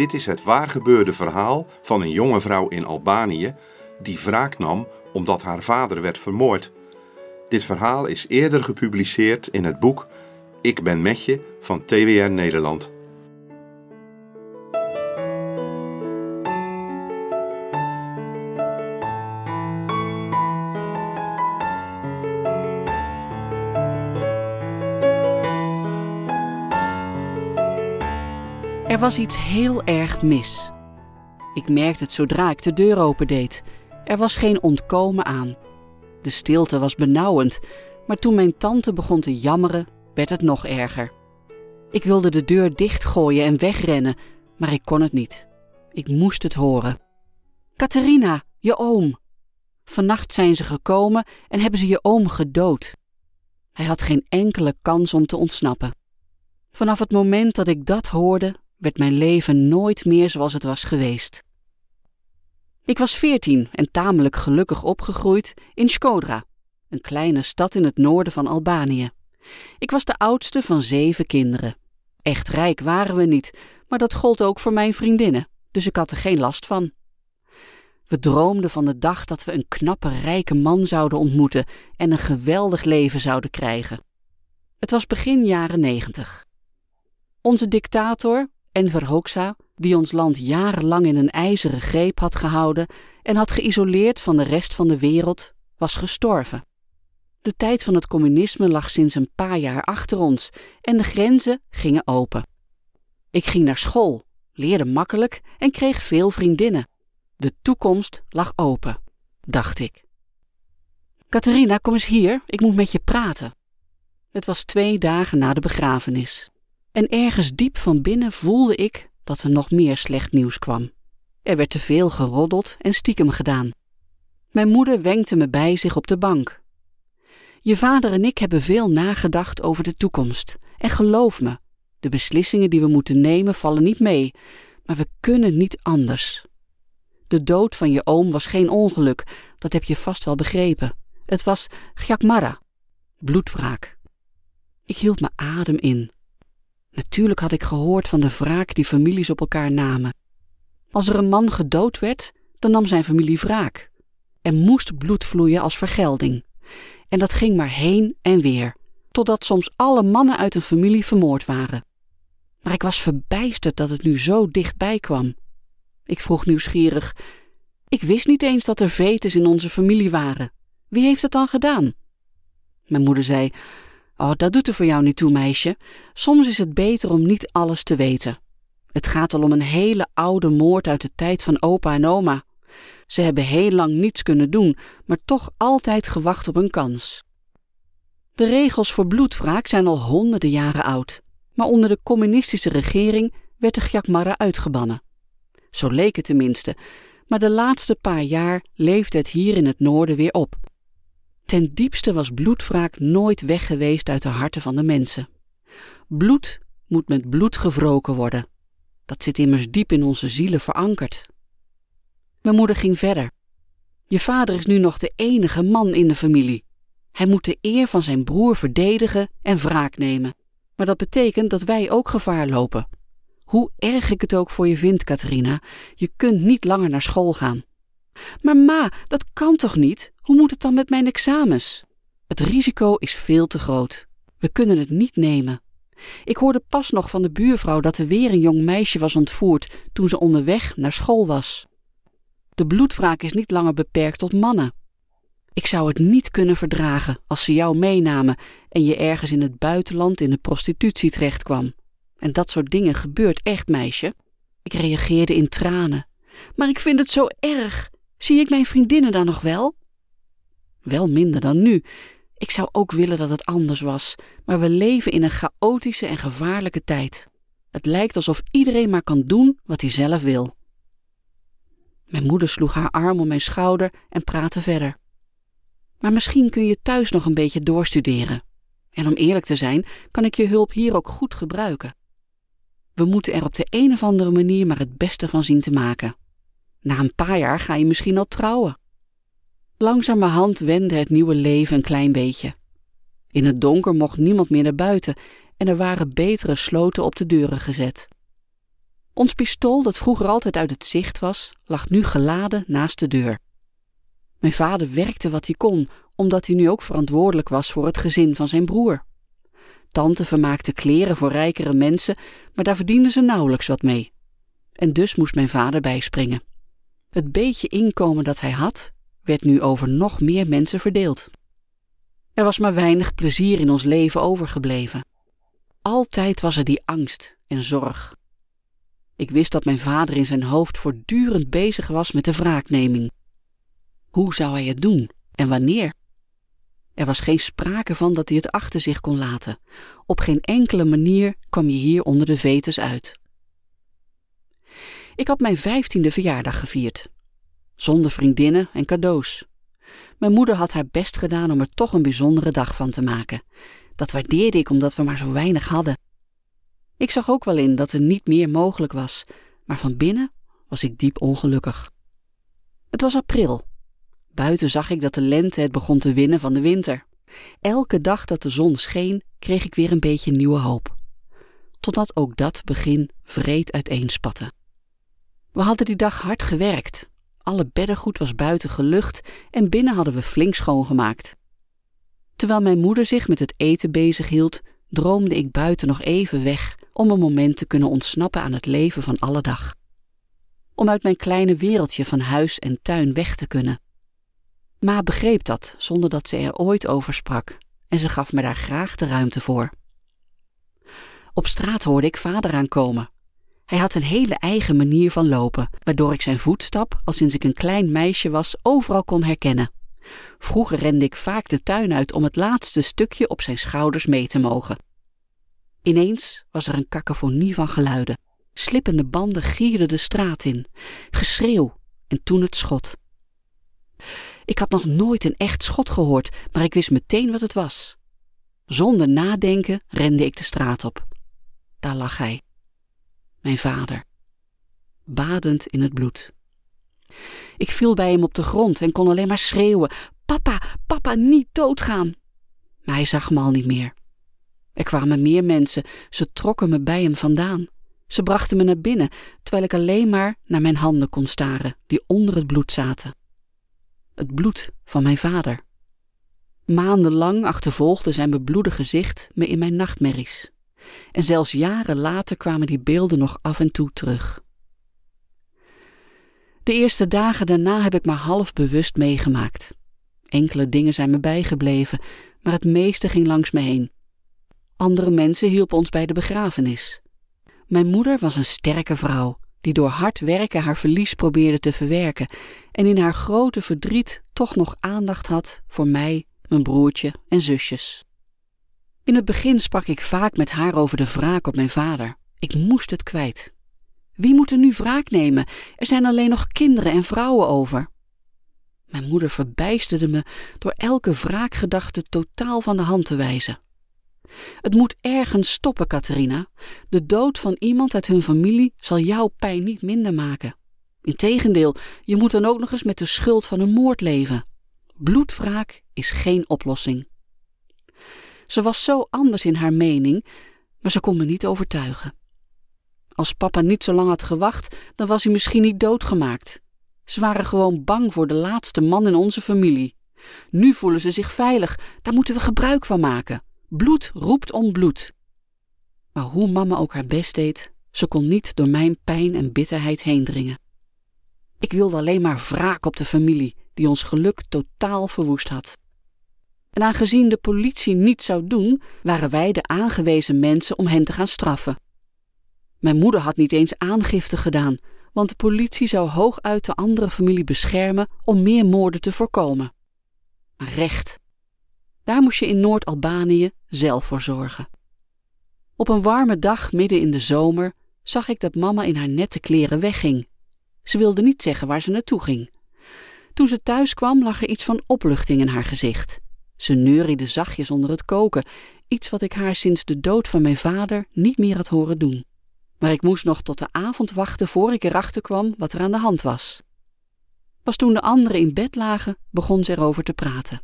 Dit is het waargebeurde verhaal van een jonge vrouw in Albanië die wraak nam omdat haar vader werd vermoord. Dit verhaal is eerder gepubliceerd in het boek Ik ben met je van TWR Nederland. Er was iets heel erg mis. Ik merkte het zodra ik de deur opendeed. Er was geen ontkomen aan. De stilte was benauwend, maar toen mijn tante begon te jammeren, werd het nog erger. Ik wilde de deur dichtgooien en wegrennen, maar ik kon het niet. Ik moest het horen. Catharina, je oom. Vannacht zijn ze gekomen en hebben ze je oom gedood. Hij had geen enkele kans om te ontsnappen. Vanaf het moment dat ik dat hoorde, werd mijn leven nooit meer zoals het was geweest. Ik was veertien en tamelijk gelukkig opgegroeid in Skodra, een kleine stad in het noorden van Albanië. Ik was de oudste van zeven kinderen. Echt rijk waren we niet, maar dat gold ook voor mijn vriendinnen, dus ik had er geen last van. We droomden van de dag dat we een knappe, rijke man zouden ontmoeten en een geweldig leven zouden krijgen. Het was begin jaren negentig. Onze dictator, Enver Hoxha, die ons land jarenlang in een ijzeren greep had gehouden en had geïsoleerd van de rest van de wereld, was gestorven. De tijd van het communisme lag sinds een paar jaar achter ons en de grenzen gingen open. Ik ging naar school, leerde makkelijk en kreeg veel vriendinnen. De toekomst lag open, dacht ik. Catharina, kom eens hier, ik moet met je praten. Het was twee dagen na de begrafenis. En ergens diep van binnen voelde ik dat er nog meer slecht nieuws kwam. Er werd te veel geroddeld en stiekem gedaan. Mijn moeder wenkte me bij zich op de bank. Je vader en ik hebben veel nagedacht over de toekomst. En geloof me, de beslissingen die we moeten nemen vallen niet mee, maar we kunnen niet anders. De dood van je oom was geen ongeluk, dat heb je vast wel begrepen. Het was Gjakmara, bloedwraak. Ik hield me adem in. Natuurlijk had ik gehoord van de wraak die families op elkaar namen. Als er een man gedood werd, dan nam zijn familie wraak. Er moest bloed vloeien als vergelding. En dat ging maar heen en weer, totdat soms alle mannen uit een familie vermoord waren. Maar ik was verbijsterd dat het nu zo dichtbij kwam. Ik vroeg nieuwsgierig: Ik wist niet eens dat er vetes in onze familie waren. Wie heeft het dan gedaan? Mijn moeder zei: Oh, dat doet er voor jou niet toe, meisje. Soms is het beter om niet alles te weten. Het gaat al om een hele oude moord uit de tijd van opa en oma. Ze hebben heel lang niets kunnen doen, maar toch altijd gewacht op een kans. De regels voor bloedwraak zijn al honderden jaren oud, maar onder de communistische regering werd de Gjakmarra uitgebannen. Zo leek het tenminste, maar de laatste paar jaar leefde het hier in het noorden weer op. Ten diepste was bloedwraak nooit weg geweest uit de harten van de mensen. Bloed moet met bloed gewroken worden. Dat zit immers diep in onze zielen verankerd. Mijn moeder ging verder. Je vader is nu nog de enige man in de familie. Hij moet de eer van zijn broer verdedigen en wraak nemen. Maar dat betekent dat wij ook gevaar lopen. Hoe erg ik het ook voor je vind, Catharina, je kunt niet langer naar school gaan. Maar ma, dat kan toch niet? Hoe moet het dan met mijn examens? Het risico is veel te groot. We kunnen het niet nemen. Ik hoorde pas nog van de buurvrouw dat er weer een jong meisje was ontvoerd toen ze onderweg naar school was. De bloedwraak is niet langer beperkt tot mannen. Ik zou het niet kunnen verdragen als ze jou meenamen en je ergens in het buitenland in de prostitutie terechtkwam. En dat soort dingen gebeurt echt, meisje. Ik reageerde in tranen. Maar ik vind het zo erg. Zie ik mijn vriendinnen dan nog wel? Wel minder dan nu. Ik zou ook willen dat het anders was, maar we leven in een chaotische en gevaarlijke tijd. Het lijkt alsof iedereen maar kan doen wat hij zelf wil. Mijn moeder sloeg haar arm om mijn schouder en praatte verder. Maar misschien kun je thuis nog een beetje doorstuderen. En om eerlijk te zijn, kan ik je hulp hier ook goed gebruiken. We moeten er op de een of andere manier maar het beste van zien te maken. Na een paar jaar ga je misschien al trouwen. Langzamerhand wende het nieuwe leven een klein beetje. In het donker mocht niemand meer naar buiten en er waren betere sloten op de deuren gezet. Ons pistool, dat vroeger altijd uit het zicht was, lag nu geladen naast de deur. Mijn vader werkte wat hij kon, omdat hij nu ook verantwoordelijk was voor het gezin van zijn broer. Tante vermaakte kleren voor rijkere mensen, maar daar verdienden ze nauwelijks wat mee. En dus moest mijn vader bijspringen. Het beetje inkomen dat hij had, werd nu over nog meer mensen verdeeld. Er was maar weinig plezier in ons leven overgebleven. Altijd was er die angst en zorg. Ik wist dat mijn vader in zijn hoofd voortdurend bezig was met de wraakneming. Hoe zou hij het doen en wanneer? Er was geen sprake van dat hij het achter zich kon laten. Op geen enkele manier kwam je hier onder de vetes uit. Ik had mijn vijftiende verjaardag gevierd. Zonder vriendinnen en cadeaus. Mijn moeder had haar best gedaan om er toch een bijzondere dag van te maken. Dat waardeerde ik omdat we maar zo weinig hadden. Ik zag ook wel in dat er niet meer mogelijk was, maar van binnen was ik diep ongelukkig. Het was april. Buiten zag ik dat de lente het begon te winnen van de winter. Elke dag dat de zon scheen, kreeg ik weer een beetje nieuwe hoop. Totdat ook dat begin vreed uiteenspatte. We hadden die dag hard gewerkt. Alle beddengoed was buiten gelucht en binnen hadden we flink schoongemaakt. Terwijl mijn moeder zich met het eten bezig hield, droomde ik buiten nog even weg om een moment te kunnen ontsnappen aan het leven van alle dag. Om uit mijn kleine wereldje van huis en tuin weg te kunnen. Ma begreep dat zonder dat ze er ooit over sprak en ze gaf me daar graag de ruimte voor. Op straat hoorde ik vader aankomen. Hij had een hele eigen manier van lopen, waardoor ik zijn voetstap, al sinds ik een klein meisje was, overal kon herkennen. Vroeger rende ik vaak de tuin uit om het laatste stukje op zijn schouders mee te mogen. Ineens was er een cacophonie van geluiden. Slippende banden gierden de straat in. Geschreeuw en toen het schot. Ik had nog nooit een echt schot gehoord, maar ik wist meteen wat het was. Zonder nadenken rende ik de straat op. Daar lag hij. Mijn vader. Badend in het bloed. Ik viel bij hem op de grond en kon alleen maar schreeuwen: Papa, papa, niet doodgaan! Maar hij zag me al niet meer. Er kwamen meer mensen, ze trokken me bij hem vandaan. Ze brachten me naar binnen, terwijl ik alleen maar naar mijn handen kon staren, die onder het bloed zaten. Het bloed van mijn vader. Maandenlang achtervolgde zijn bebloede gezicht me in mijn nachtmerries. En zelfs jaren later kwamen die beelden nog af en toe terug. De eerste dagen daarna heb ik maar half bewust meegemaakt. Enkele dingen zijn me bijgebleven, maar het meeste ging langs me heen. Andere mensen hielpen ons bij de begrafenis. Mijn moeder was een sterke vrouw, die door hard werken haar verlies probeerde te verwerken en in haar grote verdriet toch nog aandacht had voor mij, mijn broertje en zusjes. In het begin sprak ik vaak met haar over de wraak op mijn vader. Ik moest het kwijt. Wie moet er nu wraak nemen? Er zijn alleen nog kinderen en vrouwen over. Mijn moeder verbijsterde me door elke wraakgedachte totaal van de hand te wijzen. Het moet ergens stoppen, Catharina. De dood van iemand uit hun familie zal jouw pijn niet minder maken. Integendeel, je moet dan ook nog eens met de schuld van een moord leven. Bloedwraak is geen oplossing. Ze was zo anders in haar mening, maar ze kon me niet overtuigen. Als papa niet zo lang had gewacht, dan was hij misschien niet doodgemaakt. Ze waren gewoon bang voor de laatste man in onze familie. Nu voelen ze zich veilig, daar moeten we gebruik van maken. Bloed roept om bloed. Maar hoe mama ook haar best deed, ze kon niet door mijn pijn en bitterheid heen dringen. Ik wilde alleen maar wraak op de familie, die ons geluk totaal verwoest had. En aangezien de politie niets zou doen, waren wij de aangewezen mensen om hen te gaan straffen. Mijn moeder had niet eens aangifte gedaan, want de politie zou hooguit de andere familie beschermen om meer moorden te voorkomen. Maar recht, daar moest je in Noord-Albanië zelf voor zorgen. Op een warme dag midden in de zomer zag ik dat mama in haar nette kleren wegging. Ze wilde niet zeggen waar ze naartoe ging. Toen ze thuis kwam, lag er iets van opluchting in haar gezicht. Ze neuriede zachtjes onder het koken, iets wat ik haar sinds de dood van mijn vader niet meer had horen doen. Maar ik moest nog tot de avond wachten voor ik erachter kwam wat er aan de hand was. Pas toen de anderen in bed lagen, begon ze erover te praten.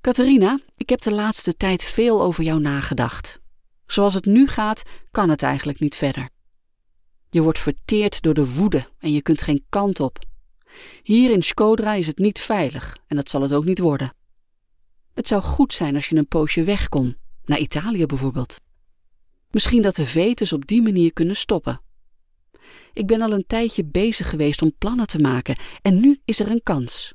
Catharina, ik heb de laatste tijd veel over jou nagedacht. Zoals het nu gaat, kan het eigenlijk niet verder. Je wordt verteerd door de woede en je kunt geen kant op. Hier in Skodra is het niet veilig en dat zal het ook niet worden. Het zou goed zijn als je een poosje weg kon, naar Italië bijvoorbeeld. Misschien dat de vetes op die manier kunnen stoppen. Ik ben al een tijdje bezig geweest om plannen te maken en nu is er een kans.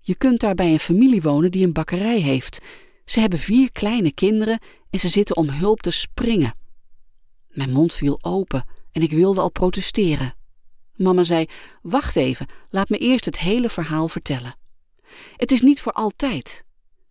Je kunt daar bij een familie wonen die een bakkerij heeft. Ze hebben vier kleine kinderen en ze zitten om hulp te springen. Mijn mond viel open en ik wilde al protesteren. Mama zei: Wacht even, laat me eerst het hele verhaal vertellen. Het is niet voor altijd.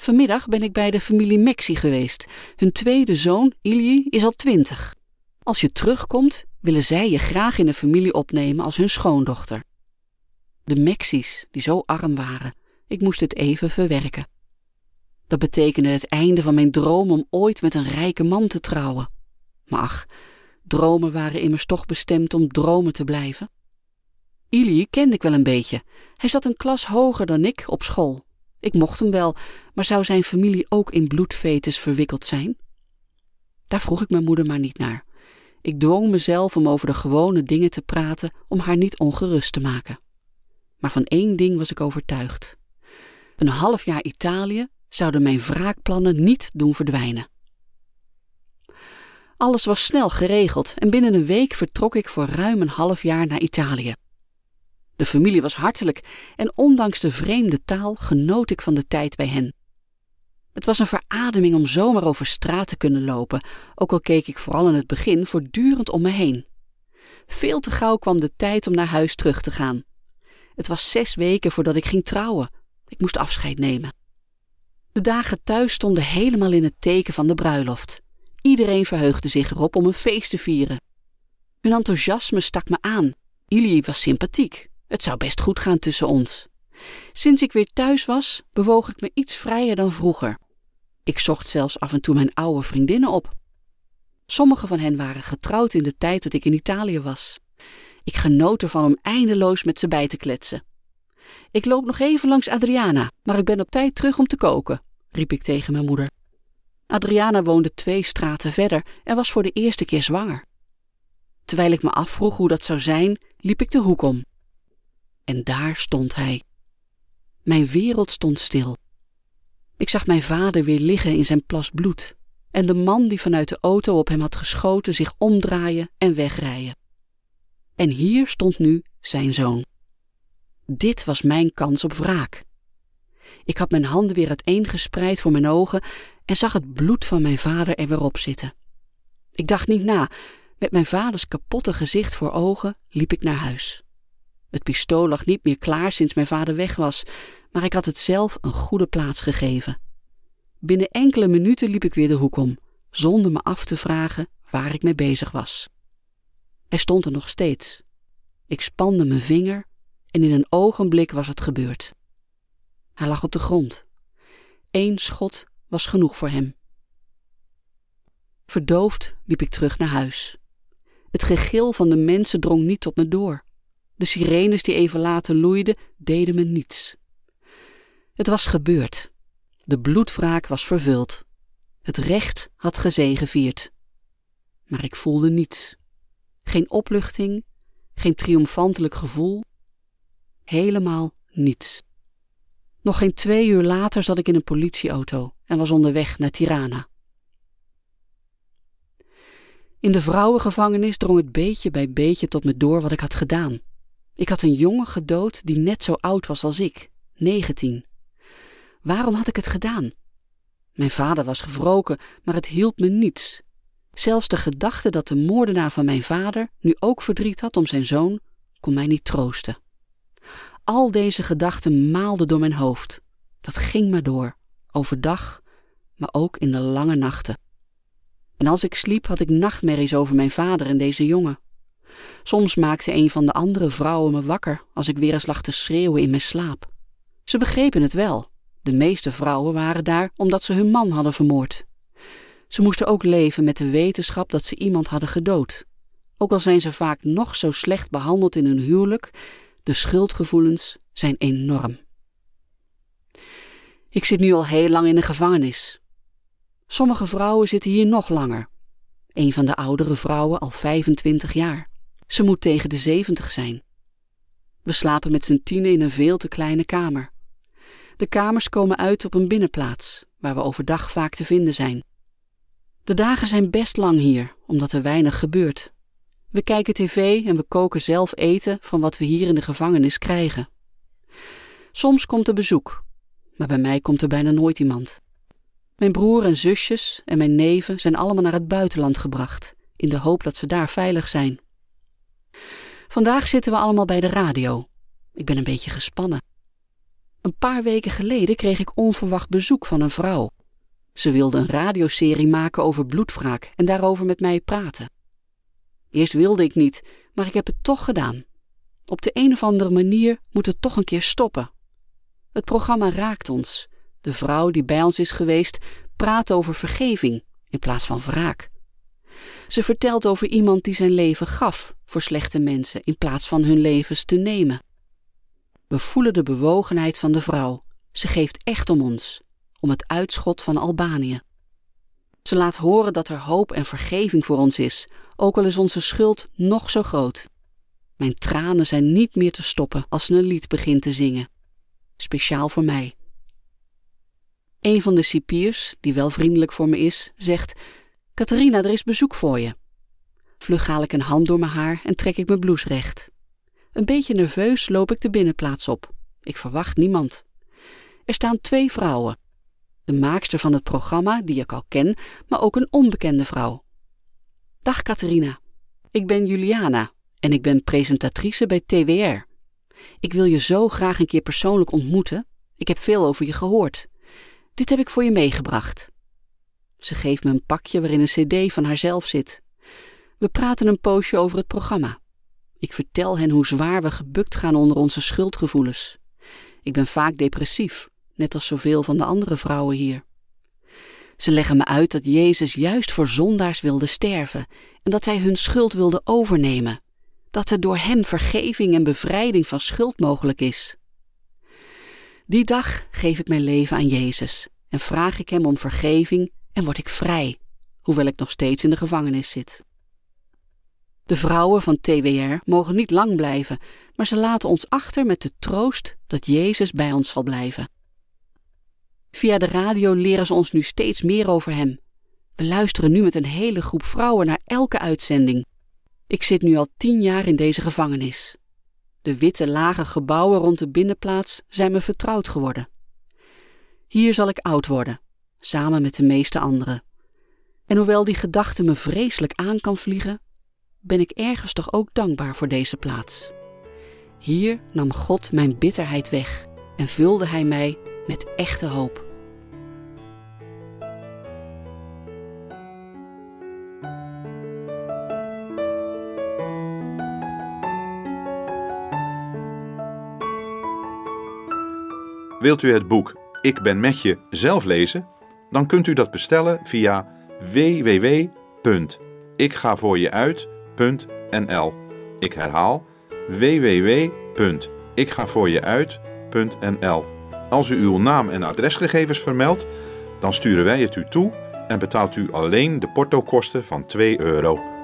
Vanmiddag ben ik bij de familie Mexi geweest. Hun tweede zoon, Ilji, is al twintig. Als je terugkomt, willen zij je graag in de familie opnemen als hun schoondochter. De Mexi's, die zo arm waren, ik moest het even verwerken. Dat betekende het einde van mijn droom om ooit met een rijke man te trouwen. Maar ach, dromen waren immers toch bestemd om dromen te blijven. Ili kende ik wel een beetje. Hij zat een klas hoger dan ik op school. Ik mocht hem wel, maar zou zijn familie ook in bloedvetes verwikkeld zijn? Daar vroeg ik mijn moeder maar niet naar. Ik dwong mezelf om over de gewone dingen te praten om haar niet ongerust te maken. Maar van één ding was ik overtuigd. Een half jaar Italië zouden mijn wraakplannen niet doen verdwijnen. Alles was snel geregeld en binnen een week vertrok ik voor ruim een half jaar naar Italië. De familie was hartelijk en ondanks de vreemde taal genoot ik van de tijd bij hen. Het was een verademing om zomaar over straat te kunnen lopen, ook al keek ik vooral in het begin voortdurend om me heen. Veel te gauw kwam de tijd om naar huis terug te gaan. Het was zes weken voordat ik ging trouwen. Ik moest afscheid nemen. De dagen thuis stonden helemaal in het teken van de bruiloft. Iedereen verheugde zich erop om een feest te vieren. Hun enthousiasme stak me aan. Ilie was sympathiek. Het zou best goed gaan tussen ons. Sinds ik weer thuis was, bewoog ik me iets vrijer dan vroeger. Ik zocht zelfs af en toe mijn oude vriendinnen op. Sommige van hen waren getrouwd in de tijd dat ik in Italië was. Ik genoot ervan om eindeloos met ze bij te kletsen. Ik loop nog even langs Adriana, maar ik ben op tijd terug om te koken, riep ik tegen mijn moeder. Adriana woonde twee straten verder en was voor de eerste keer zwanger. Terwijl ik me afvroeg hoe dat zou zijn, liep ik de hoek om. En daar stond hij. Mijn wereld stond stil. Ik zag mijn vader weer liggen in zijn plas bloed en de man die vanuit de auto op hem had geschoten zich omdraaien en wegrijden. En hier stond nu zijn zoon. Dit was mijn kans op wraak. Ik had mijn handen weer uiteengespreid voor mijn ogen en zag het bloed van mijn vader er weer op zitten. Ik dacht niet na. Met mijn vaders kapotte gezicht voor ogen liep ik naar huis. Het pistool lag niet meer klaar sinds mijn vader weg was, maar ik had het zelf een goede plaats gegeven. Binnen enkele minuten liep ik weer de hoek om, zonder me af te vragen waar ik mee bezig was. Hij stond er nog steeds. Ik spande mijn vinger en in een ogenblik was het gebeurd. Hij lag op de grond. Eén schot was genoeg voor hem. Verdoofd liep ik terug naar huis. Het gegil van de mensen drong niet tot me door. De sirenes die even later loeiden, deden me niets. Het was gebeurd. De bloedwraak was vervuld. Het recht had gezegevierd. Maar ik voelde niets. Geen opluchting, geen triomfantelijk gevoel. Helemaal niets. Nog geen twee uur later zat ik in een politieauto en was onderweg naar Tirana. In de vrouwengevangenis drong het beetje bij beetje tot me door wat ik had gedaan. Ik had een jongen gedood die net zo oud was als ik, negentien. Waarom had ik het gedaan? Mijn vader was gewroken, maar het hielp me niets. Zelfs de gedachte dat de moordenaar van mijn vader nu ook verdriet had om zijn zoon, kon mij niet troosten. Al deze gedachten maalden door mijn hoofd. Dat ging maar door, overdag, maar ook in de lange nachten. En als ik sliep, had ik nachtmerries over mijn vader en deze jongen. Soms maakte een van de andere vrouwen me wakker als ik weer eens lag te schreeuwen in mijn slaap. Ze begrepen het wel. De meeste vrouwen waren daar omdat ze hun man hadden vermoord. Ze moesten ook leven met de wetenschap dat ze iemand hadden gedood. Ook al zijn ze vaak nog zo slecht behandeld in hun huwelijk, de schuldgevoelens zijn enorm. Ik zit nu al heel lang in de gevangenis. Sommige vrouwen zitten hier nog langer. Een van de oudere vrouwen al 25 jaar. Ze moet tegen de zeventig zijn. We slapen met z'n tienen in een veel te kleine kamer. De kamers komen uit op een binnenplaats, waar we overdag vaak te vinden zijn. De dagen zijn best lang hier, omdat er weinig gebeurt. We kijken tv en we koken zelf eten van wat we hier in de gevangenis krijgen. Soms komt er bezoek, maar bij mij komt er bijna nooit iemand. Mijn broer en zusjes en mijn neven zijn allemaal naar het buitenland gebracht, in de hoop dat ze daar veilig zijn. Vandaag zitten we allemaal bij de radio. Ik ben een beetje gespannen. Een paar weken geleden kreeg ik onverwacht bezoek van een vrouw. Ze wilde een radioserie maken over bloedwraak en daarover met mij praten. Eerst wilde ik niet, maar ik heb het toch gedaan. Op de een of andere manier moet het toch een keer stoppen. Het programma raakt ons. De vrouw die bij ons is geweest praat over vergeving in plaats van wraak. Ze vertelt over iemand die zijn leven gaf voor slechte mensen in plaats van hun levens te nemen. We voelen de bewogenheid van de vrouw. Ze geeft echt om ons, om het uitschot van Albanië. Ze laat horen dat er hoop en vergeving voor ons is, ook al is onze schuld nog zo groot. Mijn tranen zijn niet meer te stoppen als ze een lied begint te zingen. Speciaal voor mij. Een van de cipiers, die wel vriendelijk voor me is, zegt: Catharina, er is bezoek voor je. Vlug haal ik een hand door mijn haar en trek ik mijn blouse recht. Een beetje nerveus loop ik de binnenplaats op. Ik verwacht niemand. Er staan twee vrouwen. De maakster van het programma, die ik al ken, maar ook een onbekende vrouw. Dag Catharina, ik ben Juliana en ik ben presentatrice bij TWR. Ik wil je zo graag een keer persoonlijk ontmoeten. Ik heb veel over je gehoord. Dit heb ik voor je meegebracht. Ze geeft me een pakje waarin een cd van haarzelf zit. We praten een poosje over het programma. Ik vertel hen hoe zwaar we gebukt gaan onder onze schuldgevoelens. Ik ben vaak depressief, net als zoveel van de andere vrouwen hier. Ze leggen me uit dat Jezus juist voor zondaars wilde sterven en dat hij hun schuld wilde overnemen. Dat er door hem vergeving en bevrijding van schuld mogelijk is. Die dag geef ik mijn leven aan Jezus en vraag ik hem om vergeving en word ik vrij, hoewel ik nog steeds in de gevangenis zit. De vrouwen van TWR mogen niet lang blijven, maar ze laten ons achter met de troost dat Jezus bij ons zal blijven. Via de radio leren ze ons nu steeds meer over Hem. We luisteren nu met een hele groep vrouwen naar elke uitzending. Ik zit nu al tien jaar in deze gevangenis. De witte lage gebouwen rond de binnenplaats zijn me vertrouwd geworden. Hier zal ik oud worden, samen met de meeste anderen. En hoewel die gedachte me vreselijk aan kan vliegen, ben ik ergens toch ook dankbaar voor deze plaats. Hier nam God mijn bitterheid weg en vulde Hij mij met echte hoop. Wilt u het boek Ik ben met je zelf lezen? Dan kunt u dat bestellen via www.ikgavoorjeuit.nl. Ik herhaal www.ikgavoorjeuit.nl. Als u uw naam en adresgegevens vermeldt, dan sturen wij het u toe en betaalt u alleen de portokosten van 2 euro.